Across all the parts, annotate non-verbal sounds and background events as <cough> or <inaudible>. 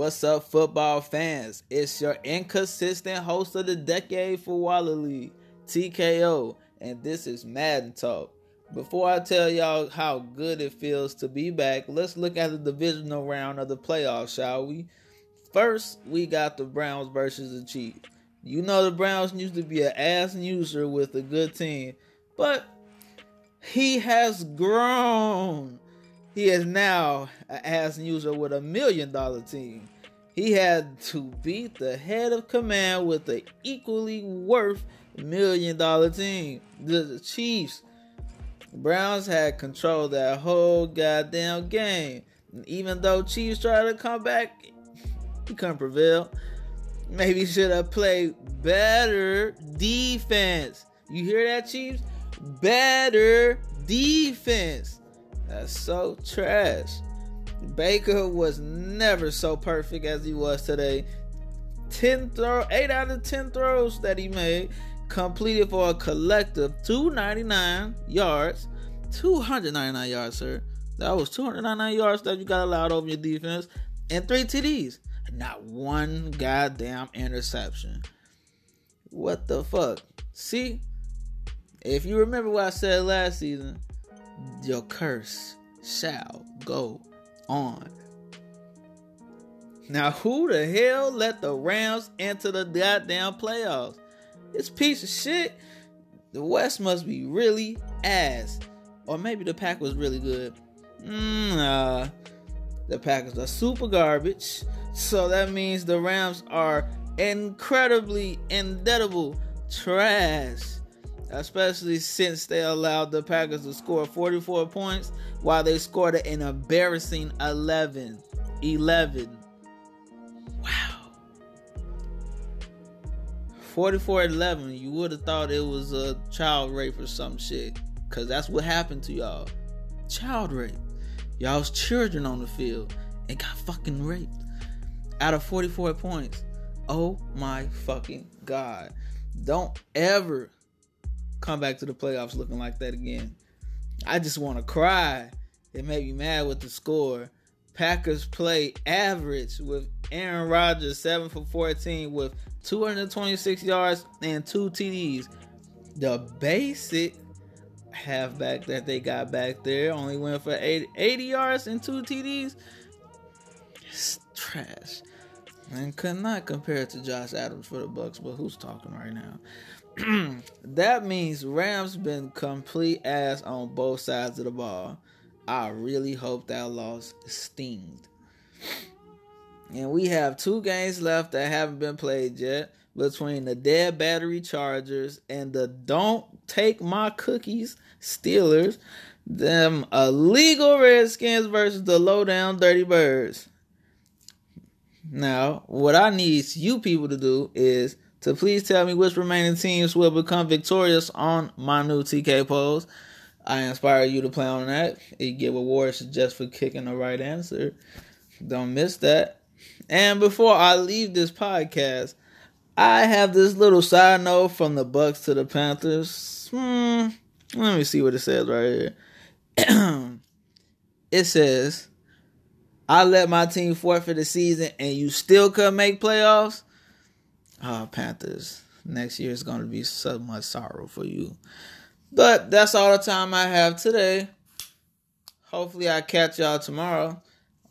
What's up, football fans? It's your inconsistent host of the decade for Waller League, TKO, and this is Madden Talk. Before I tell y'all how good it feels to be back, let's look at the divisional round of the playoffs, shall we? First, we got the Browns versus the Chiefs. You know the Browns used to be an ass user with a good team, but he has grown. He is now an ass user with a million dollar team. He had to beat the head of command with the equally worth million dollar team, the Chiefs. Browns had control that whole goddamn game. And even though Chiefs tried to come back, he couldn't prevail. Maybe should have played better defense. You hear that, Chiefs? Better defense. That's so trash. Baker was never so perfect as he was today. 10 throw 8 out of 10 throws that he made completed for a collective 299 yards. 299 yards, sir. That was 299 yards that you got allowed over your defense and 3 TDs. Not one goddamn interception. What the fuck? See? If you remember what I said last season, your curse shall go on. Now, who the hell let the Rams into the goddamn playoffs? This piece of shit. The West must be really ass. Or maybe the pack was really good. Mm, nah. The Packers are super garbage. So that means the Rams are incredibly indebtable trash. Especially since they allowed the Packers to score 44 points while they scored an embarrassing 11. 11. Wow. 44 11. You would have thought it was a child rape or some shit. Because that's what happened to y'all. Child rape. Y'all's children on the field and got fucking raped out of 44 points. Oh my fucking god. Don't ever come back to the playoffs looking like that again. I just want to cry. It made me mad with the score. Packers play average with Aaron Rodgers 7 for 14 with 226 yards and 2 TDs. The basic halfback that they got back there only went for 80, 80 yards and 2 TDs. It's trash and could not compare it to Josh Adams for the Bucks. But who's talking right now? <clears throat> that means Rams been complete ass on both sides of the ball. I really hope that loss stings. And we have two games left that haven't been played yet between the dead battery Chargers and the don't take my cookies Steelers. Them illegal Redskins versus the low down Dirty Birds. Now, what I need you people to do is to please tell me which remaining teams will become victorious on my new TK polls. I inspire you to play on that. You get awards just for kicking the right answer. Don't miss that. And before I leave this podcast, I have this little side note from the Bucks to the Panthers. Hmm, let me see what it says right here. <clears throat> it says I let my team forfeit the season and you still could make playoffs, oh, Panthers, next year is going to be so much sorrow for you. But that's all the time I have today. Hopefully, I catch y'all tomorrow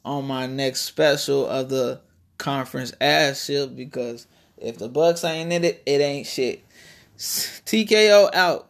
on my next special of the conference ass ship because if the Bucks ain't in it, it ain't shit. TKO out.